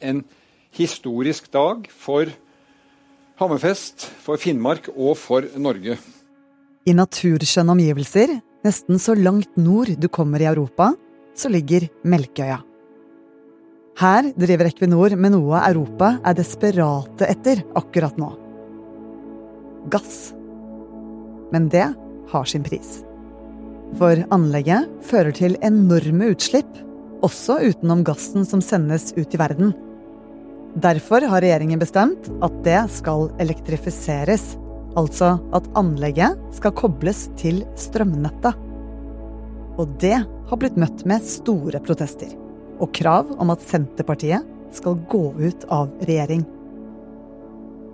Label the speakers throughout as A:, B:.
A: En historisk dag for Hammerfest, for Finnmark og for Norge.
B: I naturskjønne omgivelser, nesten så langt nord du kommer i Europa, så ligger Melkøya. Her driver Equinor med noe Europa er desperate etter akkurat nå. Gass. Men det har sin pris. For anlegget fører til enorme utslipp, også utenom gassen som sendes ut i verden. Derfor har regjeringen bestemt at det skal elektrifiseres. Altså at anlegget skal kobles til strømnettet. Og det har blitt møtt med store protester. Og krav om at Senterpartiet skal gå ut av regjering.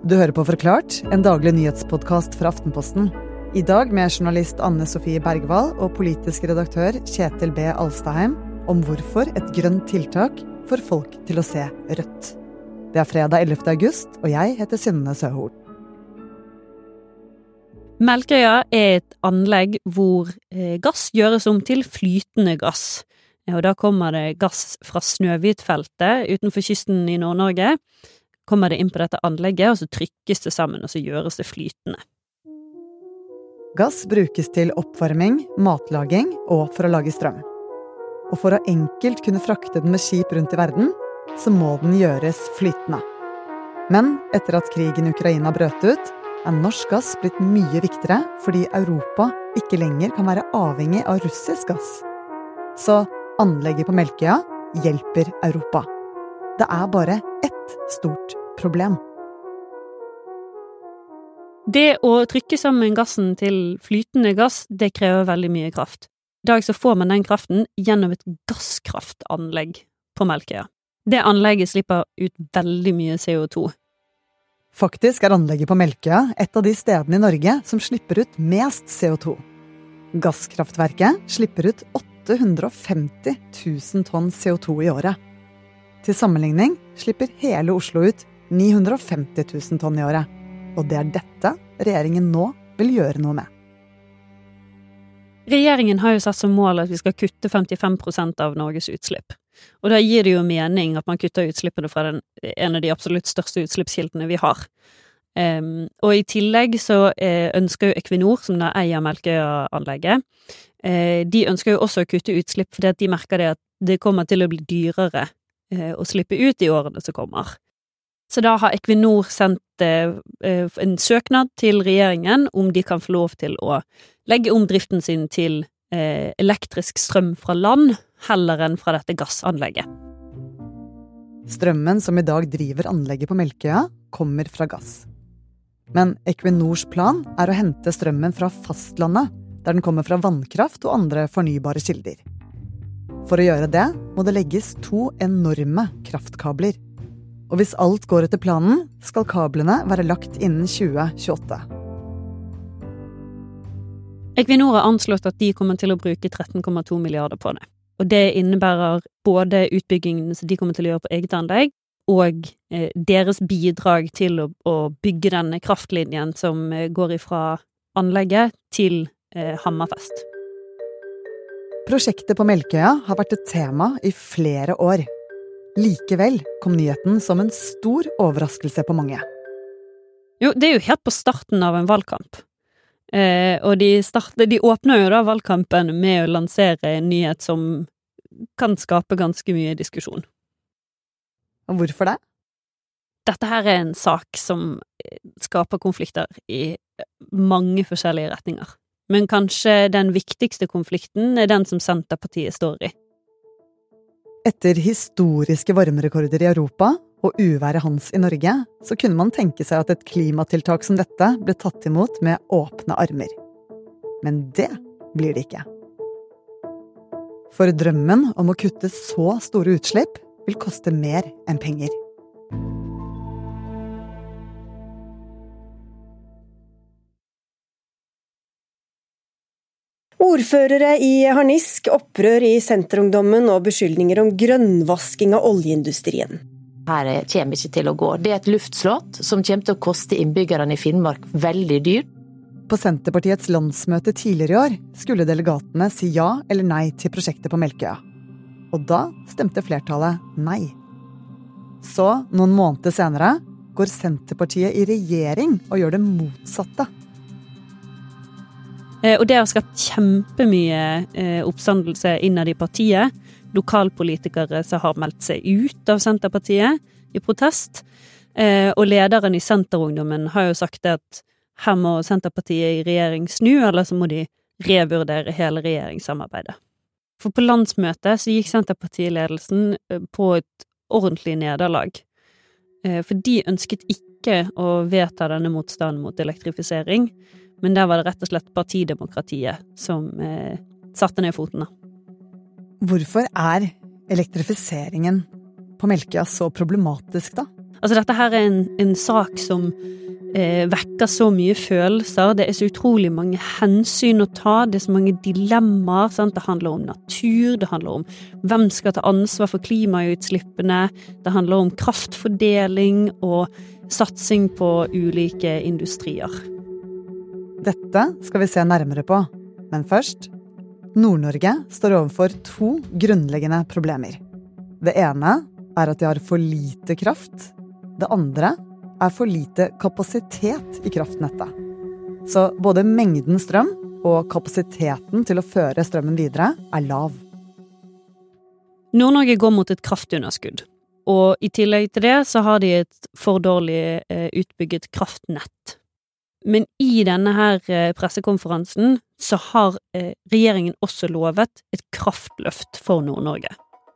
B: Du hører på Forklart, en daglig nyhetspodkast fra Aftenposten. I dag med journalist Anne Sofie Bergwall og politisk redaktør Kjetil B. Alstaheim om hvorfor et grønt tiltak får folk til å se rødt. Det er fredag 11. august, og jeg heter Synne Søhol.
C: Melkøya er et anlegg hvor eh, gass gjøres om til flytende gass. Og da kommer det gass fra Snøhvitfeltet utenfor kysten i Nord-Norge. Kommer det inn på dette anlegget, og så trykkes det sammen, og så gjøres det flytende.
B: Gass brukes til oppvarming, matlaging og for å lage strøm. Og for å enkelt kunne frakte den med skip rundt i verden, så må den gjøres flytende. Men etter at krigen i Ukraina brøt ut, er norsk gass blitt mye viktigere fordi Europa ikke lenger kan være avhengig av russisk gass. Så anlegget på Melkøya hjelper Europa. Det er bare ett stort problem.
C: Det å trykke sammen gassen til flytende gass, det krever veldig mye kraft. I dag så får man den kraften gjennom et gasskraftanlegg på Melkøya. Det anlegget slipper ut veldig mye CO2.
B: Faktisk er anlegget på Melkøya et av de stedene i Norge som slipper ut mest CO2. Gasskraftverket slipper ut 850 000 tonn CO2 i året. Til sammenligning slipper hele Oslo ut 950 000 tonn i året. Og det er dette regjeringen nå vil gjøre noe med.
C: Regjeringen har jo satt som mål at vi skal kutte 55% av Norges utslipp. Og da gir det jo mening at man kutter utslippene fra den, en av de absolutt største utslippskildene vi har. Um, og i tillegg så eh, ønsker jo Equinor, som da eier Melkøya-anlegget, eh, de ønsker jo også å kutte utslipp fordi at de merker det at det kommer til å bli dyrere eh, å slippe ut i årene som kommer. Så da har Equinor sendt eh, eh, en søknad til regjeringen om de kan få lov til å legge om driften sin til elektrisk strøm fra land heller enn fra dette gassanlegget.
B: Strømmen som i dag driver anlegget på Melkøya, kommer fra gass. Men Equinors plan er å hente strømmen fra fastlandet, der den kommer fra vannkraft og andre fornybare kilder. For å gjøre det må det legges to enorme kraftkabler. Og hvis alt går etter planen, skal kablene være lagt innen 2028.
C: Equinor har anslått at de kommer til å bruke 13,2 milliarder på det. Og det innebærer både utbyggingen som de kommer til å gjøre på eget anlegg, og eh, deres bidrag til å, å, bygge denne kraftlinjen som eh, går ifra anlegget til eh, Hammerfest.
B: Prosjektet på Melkøya har vært et tema i flere år. Likevel kom nyheten som en stor overraskelse på mange.
C: Jo, det er jo helt på starten av en valgkamp. Eh, og de, starter, de åpner jo da valgkampen med å lansere en nyhet som kan skape ganske mye diskusjon.
B: Og hvorfor det?
C: Dette her er en sak som eh, skaper konflikter i mange forskjellige retninger. Men kanskje den viktigste konflikten er den som Senterpartiet står i.
B: Etter historiske varmerekorder i Europa og uværet hans i Norge, så kunne man tenke seg at et klimatiltak som dette ble tatt imot med åpne armer. Men det blir det ikke. For drømmen om å kutte så store utslipp vil koste mer enn penger.
D: Ordførere i Harnisk, opprør i Senterungdommen og beskyldninger om grønnvasking av oljeindustrien.
E: Her kommer ikke til å gå. Det er et luftslott som kommer til å koste innbyggerne i Finnmark veldig dyrt.
B: På Senterpartiets landsmøte tidligere i år skulle delegatene si ja eller nei til prosjektet på Melkøya. Og da stemte flertallet nei. Så, noen måneder senere, går Senterpartiet i regjering og gjør det motsatte.
C: Eh, og det har skapt kjempemye eh, oppstandelse innad i partiet. Lokalpolitikere som har meldt seg ut av Senterpartiet i protest. Eh, og lederen i Senterungdommen har jo sagt at her må Senterpartiet i regjering snu, eller så må de revurdere hele regjeringssamarbeidet. For på landsmøtet så gikk Senterpartiledelsen på et ordentlig nederlag. For de ønsket ikke å vedta denne motstanden mot elektrifisering. Men der var det rett og slett partidemokratiet som eh, satte ned fotene.
B: Hvorfor er elektrifiseringen på Melkøya så problematisk, da?
C: Altså, dette her er en, en sak som eh, vekker så mye følelser. Det er så utrolig mange hensyn å ta. Det er så mange dilemmaer. Sant? Det handler om natur, det handler om hvem skal ta ansvar for klimautslippene. Det handler om kraftfordeling og satsing på ulike industrier.
B: Dette skal vi se nærmere på, men først Nord-Norge står overfor to grunnleggende problemer. Det ene er at de har for lite kraft. Det andre er for lite kapasitet i kraftnettet. Så både mengden strøm og kapasiteten til å føre strømmen videre er lav.
C: Nord-Norge går mot et kraftunderskudd. Og i tillegg til det så har de et for dårlig eh, utbygget kraftnett. Men i denne her eh, pressekonferansen så har eh, regjeringen også lovet et kraftløft for Nord-Norge.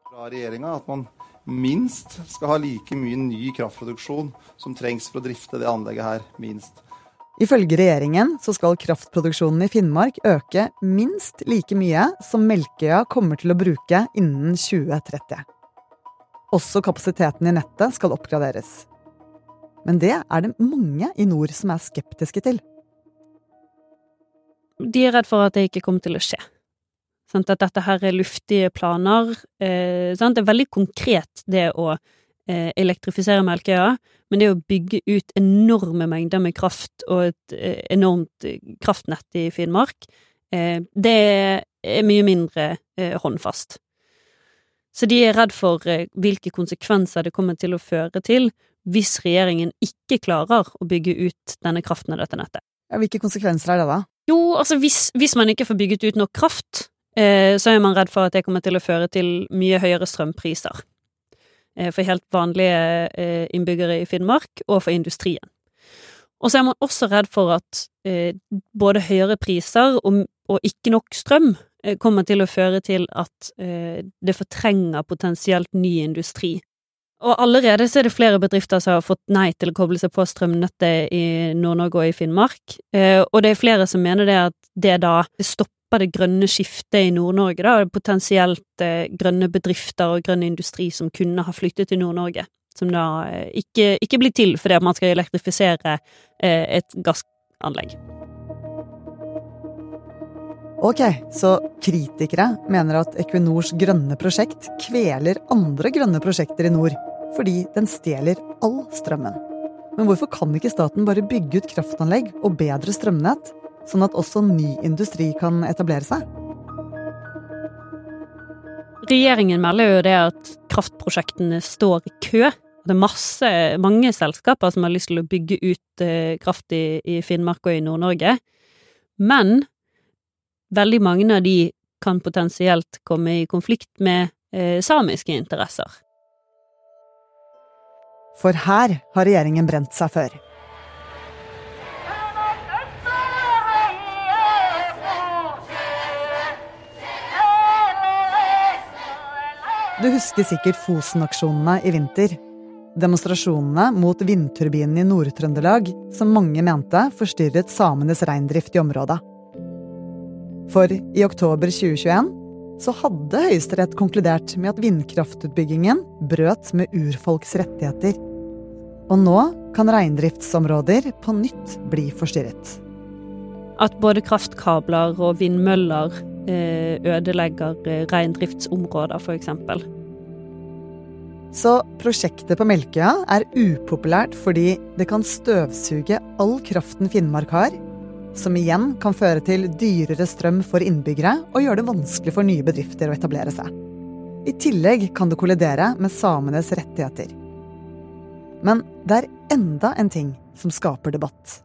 F: Fra regjeringa at man minst skal ha like mye ny kraftproduksjon som trengs for å drifte det anlegget her, minst.
B: Ifølge regjeringen så skal kraftproduksjonen i Finnmark øke minst like mye som Melkøya kommer til å bruke innen 2030. Også kapasiteten i nettet skal oppgraderes. Men det er det mange i nord som er skeptiske til.
C: De er redd for at det ikke kommer til å skje. Sånn, at dette her er luftige planer. Eh, sånn, det er veldig konkret, det å eh, elektrifisere Melkøya, men det å bygge ut enorme mengder med kraft og et eh, enormt kraftnett i Finnmark, eh, det er mye mindre eh, håndfast. Så de er redd for eh, hvilke konsekvenser det kommer til å føre til hvis regjeringen ikke klarer å bygge ut denne kraften av dette nettet.
B: Hvilke konsekvenser er det, da?
C: Jo, altså hvis, hvis man ikke får bygget ut nok kraft, eh, så er man redd for at det kommer til å føre til mye høyere strømpriser. Eh, for helt vanlige eh, innbyggere i Finnmark, og for industrien. Og så er man også redd for at eh, både høyere priser og, og, ikke nok strøm eh, kommer til å føre til at eh, det fortrenger potensielt ny industri og allerede så er det flere bedrifter som har fått nei til å koble seg på strømnettet i Nord-Norge og i Finnmark. Eh, og det er flere som mener det at det da stopper det grønne skiftet i Nord-Norge, da. Potensielt eh, grønne bedrifter og grønn industri som kunne ha flyttet til Nord-Norge. Som da eh, ikke, ikke, blir til fordi man skal elektrifisere et gassanlegg.
B: Ok, så kritikere mener at Equinors grønne prosjekt kveler andre grønne prosjekter i nord fordi den stjeler all strømmen. Men hvorfor kan ikke staten bare bygge ut kraftanlegg og bedre strømnett, sånn at også ny industri kan etablere seg?
C: Regjeringen melder jo det at kraftprosjektene står i kø. Det er masse, mange selskaper som har lyst til å bygge ut eh, kraft i, i Finnmark og i Nord-Norge. Men veldig mange av de kan potensielt komme i konflikt med eh, samiske interesser.
B: For her har regjeringen brent seg før. Du husker sikkert Fosen-aksjonene i vinter. Demonstrasjonene mot vindturbinene i Nord-Trøndelag som mange mente forstyrret samenes reindrift i området. For i oktober 2021 så hadde Høyesterett konkludert med at vindkraftutbyggingen brøt med urfolks rettigheter. Og nå kan reindriftsområder på nytt bli forstyrret.
C: At både kraftkabler og vindmøller eh, ødelegger eh, reindriftsområder, f.eks.
B: Så prosjektet på Melkøya er upopulært fordi det kan støvsuge all kraften Finnmark har, som igjen kan føre til dyrere strøm for innbyggere og gjøre det vanskelig for nye bedrifter å etablere seg. I tillegg kan det kollidere med samenes rettigheter. Men det er enda en ting som skaper debatt.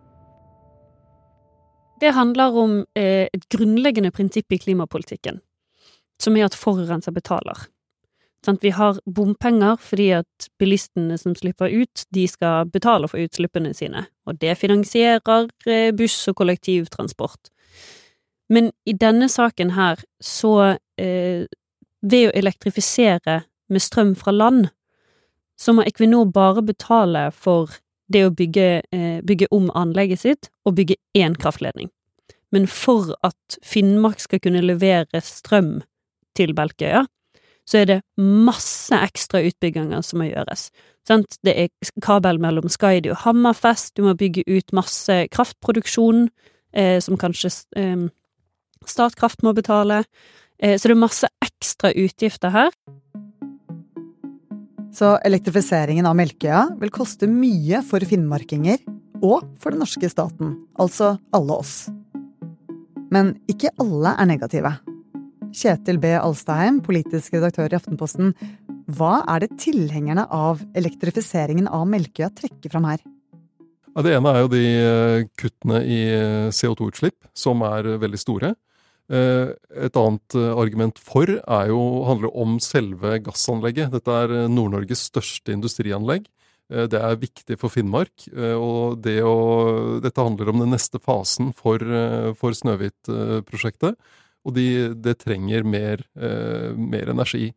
C: Det handler om eh, et grunnleggende prinsipp i klimapolitikken, som er at forurenser betaler. Sånn, vi har bompenger fordi at bilistene som slipper ut, de skal betale for utslippene sine, og det finansierer eh, buss og kollektivtransport. Men i denne saken her, så eh, Ved å elektrifisere med strøm fra land, så må Equinor bare betale for det å bygge, eh, bygge om anlegget sitt og bygge én kraftledning. Men for at Finnmark skal kunne levere strøm til Belkøya, så er det masse ekstra utbygginger som må gjøres. Sant? Det er kabel mellom Skaidi og Hammerfest, du må bygge ut masse kraftproduksjon, eh, som kanskje eh, Statkraft må betale. Eh, så det er masse ekstra utgifter her.
B: Så elektrifiseringen av Melkøya vil koste mye for finnmarkinger og for den norske staten, altså alle oss. Men ikke alle er negative. Kjetil B. Alstaheim, politisk redaktør i Aftenposten. Hva er det tilhengerne av elektrifiseringen av Melkøya trekker fram her?
G: Det ene er jo de eh, kuttene i eh, CO2-utslipp, som er veldig store. Eh, et annet argument for jo, handler om selve gassanlegget. Dette er Nord-Norges største industrianlegg. Det er viktig for Finnmark. og det å, Dette handler om den neste fasen for, for Snøhvit-prosjektet og de, det trenger mer, eh, mer energi.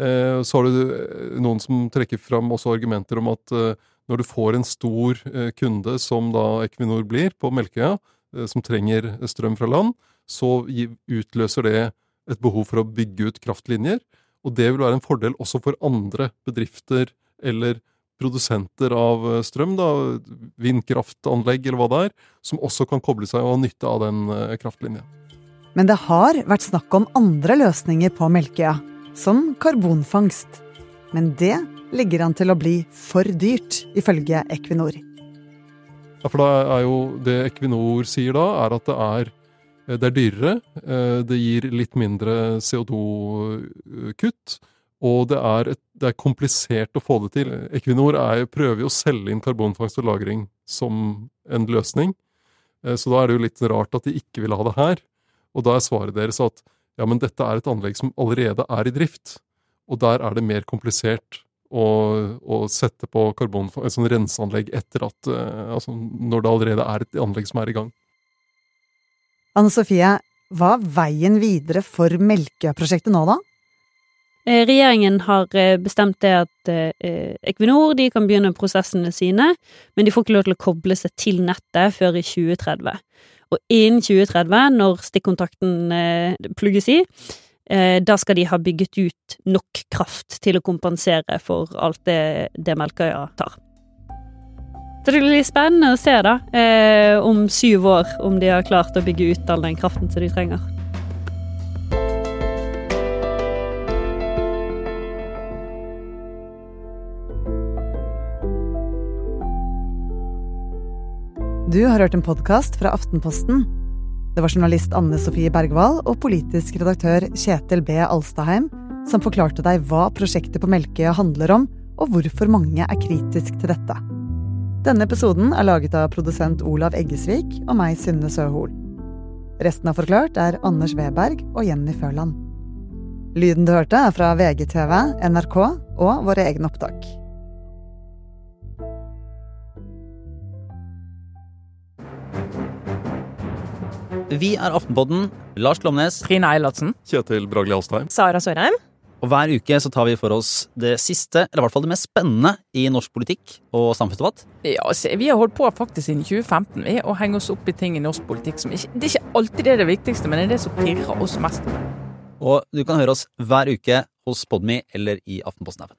G: Eh, så har du eh, noen som trekker fram også argumenter om at eh, når du får en stor eh, kunde, som da Equinor blir på Melkøya, eh, som trenger strøm fra land, så utløser det et behov for å bygge ut kraftlinjer. Og det vil være en fordel også for andre bedrifter eller produsenter av strøm, da, vindkraftanlegg eller hva det er, som også kan koble seg og ha nytte av den kraftlinja.
B: Men det har vært snakk om andre løsninger på Melkøya, som karbonfangst. Men det ligger an til å bli for dyrt, ifølge Equinor.
G: Ja, for da er jo Det Equinor sier da, er at det er, det er dyrere. Eh, det gir litt mindre CO2-kutt. Og det er, et, det er, komplisert å få det til. Equinor er, prøver jo å selge inn karbonfangst og -lagring som en løsning. Eh, så da er det jo litt rart at de ikke vil ha det her. Og da er svaret deres at ja, men dette er et anlegg som allerede er i drift. Og der er det mer komplisert å, å sette på karbon, et sånn renseanlegg etter at uh, Altså når det allerede er et anlegg som er i gang.
B: Anne Sofie, hva er veien videre for Melkøya-prosjektet nå, da?
C: Eh, regjeringen har eh, bestemt det at Equinor de kan begynne prosessene sine, men de får ikke lov til å koble seg til nettet før i 2030. Og innen 2030, når stikkontakten eh, plugges i, eh, da skal de ha bygget ut nok kraft til å kompensere for alt det, det Melkøya tar. Så det blir spennende å se, da, eh, om syv år, om de har klart å bygge ut all den kraften som de trenger.
B: Du har hørt en podkast fra Aftenposten. Det var journalist Anne Sofie Bergwall og politisk redaktør Kjetil B. Alstaheim som forklarte deg hva prosjektet på Melkøya handler om, og hvorfor mange er kritisk til dette. Denne episoden er laget av produsent Olav Eggesvik og meg, Synne Søhol. Resten av Forklart er Anders Weberg og Jenny Førland. Lyden du hørte, er fra VGTV, NRK og våre egne opptak.
H: Vi er Aftenpodden. Lars Glomnes.
I: Trine Eilertsen.
G: Kjetil Bragli Alstheim.
I: Sara Sørheim.
H: Og hver uke så tar vi for oss det siste, eller i hvert fall det mest spennende i norsk politikk og samfunnsdebatt.
I: Ja, se, Vi har holdt på faktisk siden 2015 vi, å henge oss opp i ting i norsk politikk som ikke Det er ikke alltid det er det viktigste, men det er det som pirrer oss mest.
H: Og du kan høre oss hver uke hos Podmy eller i Aftenposten-appen.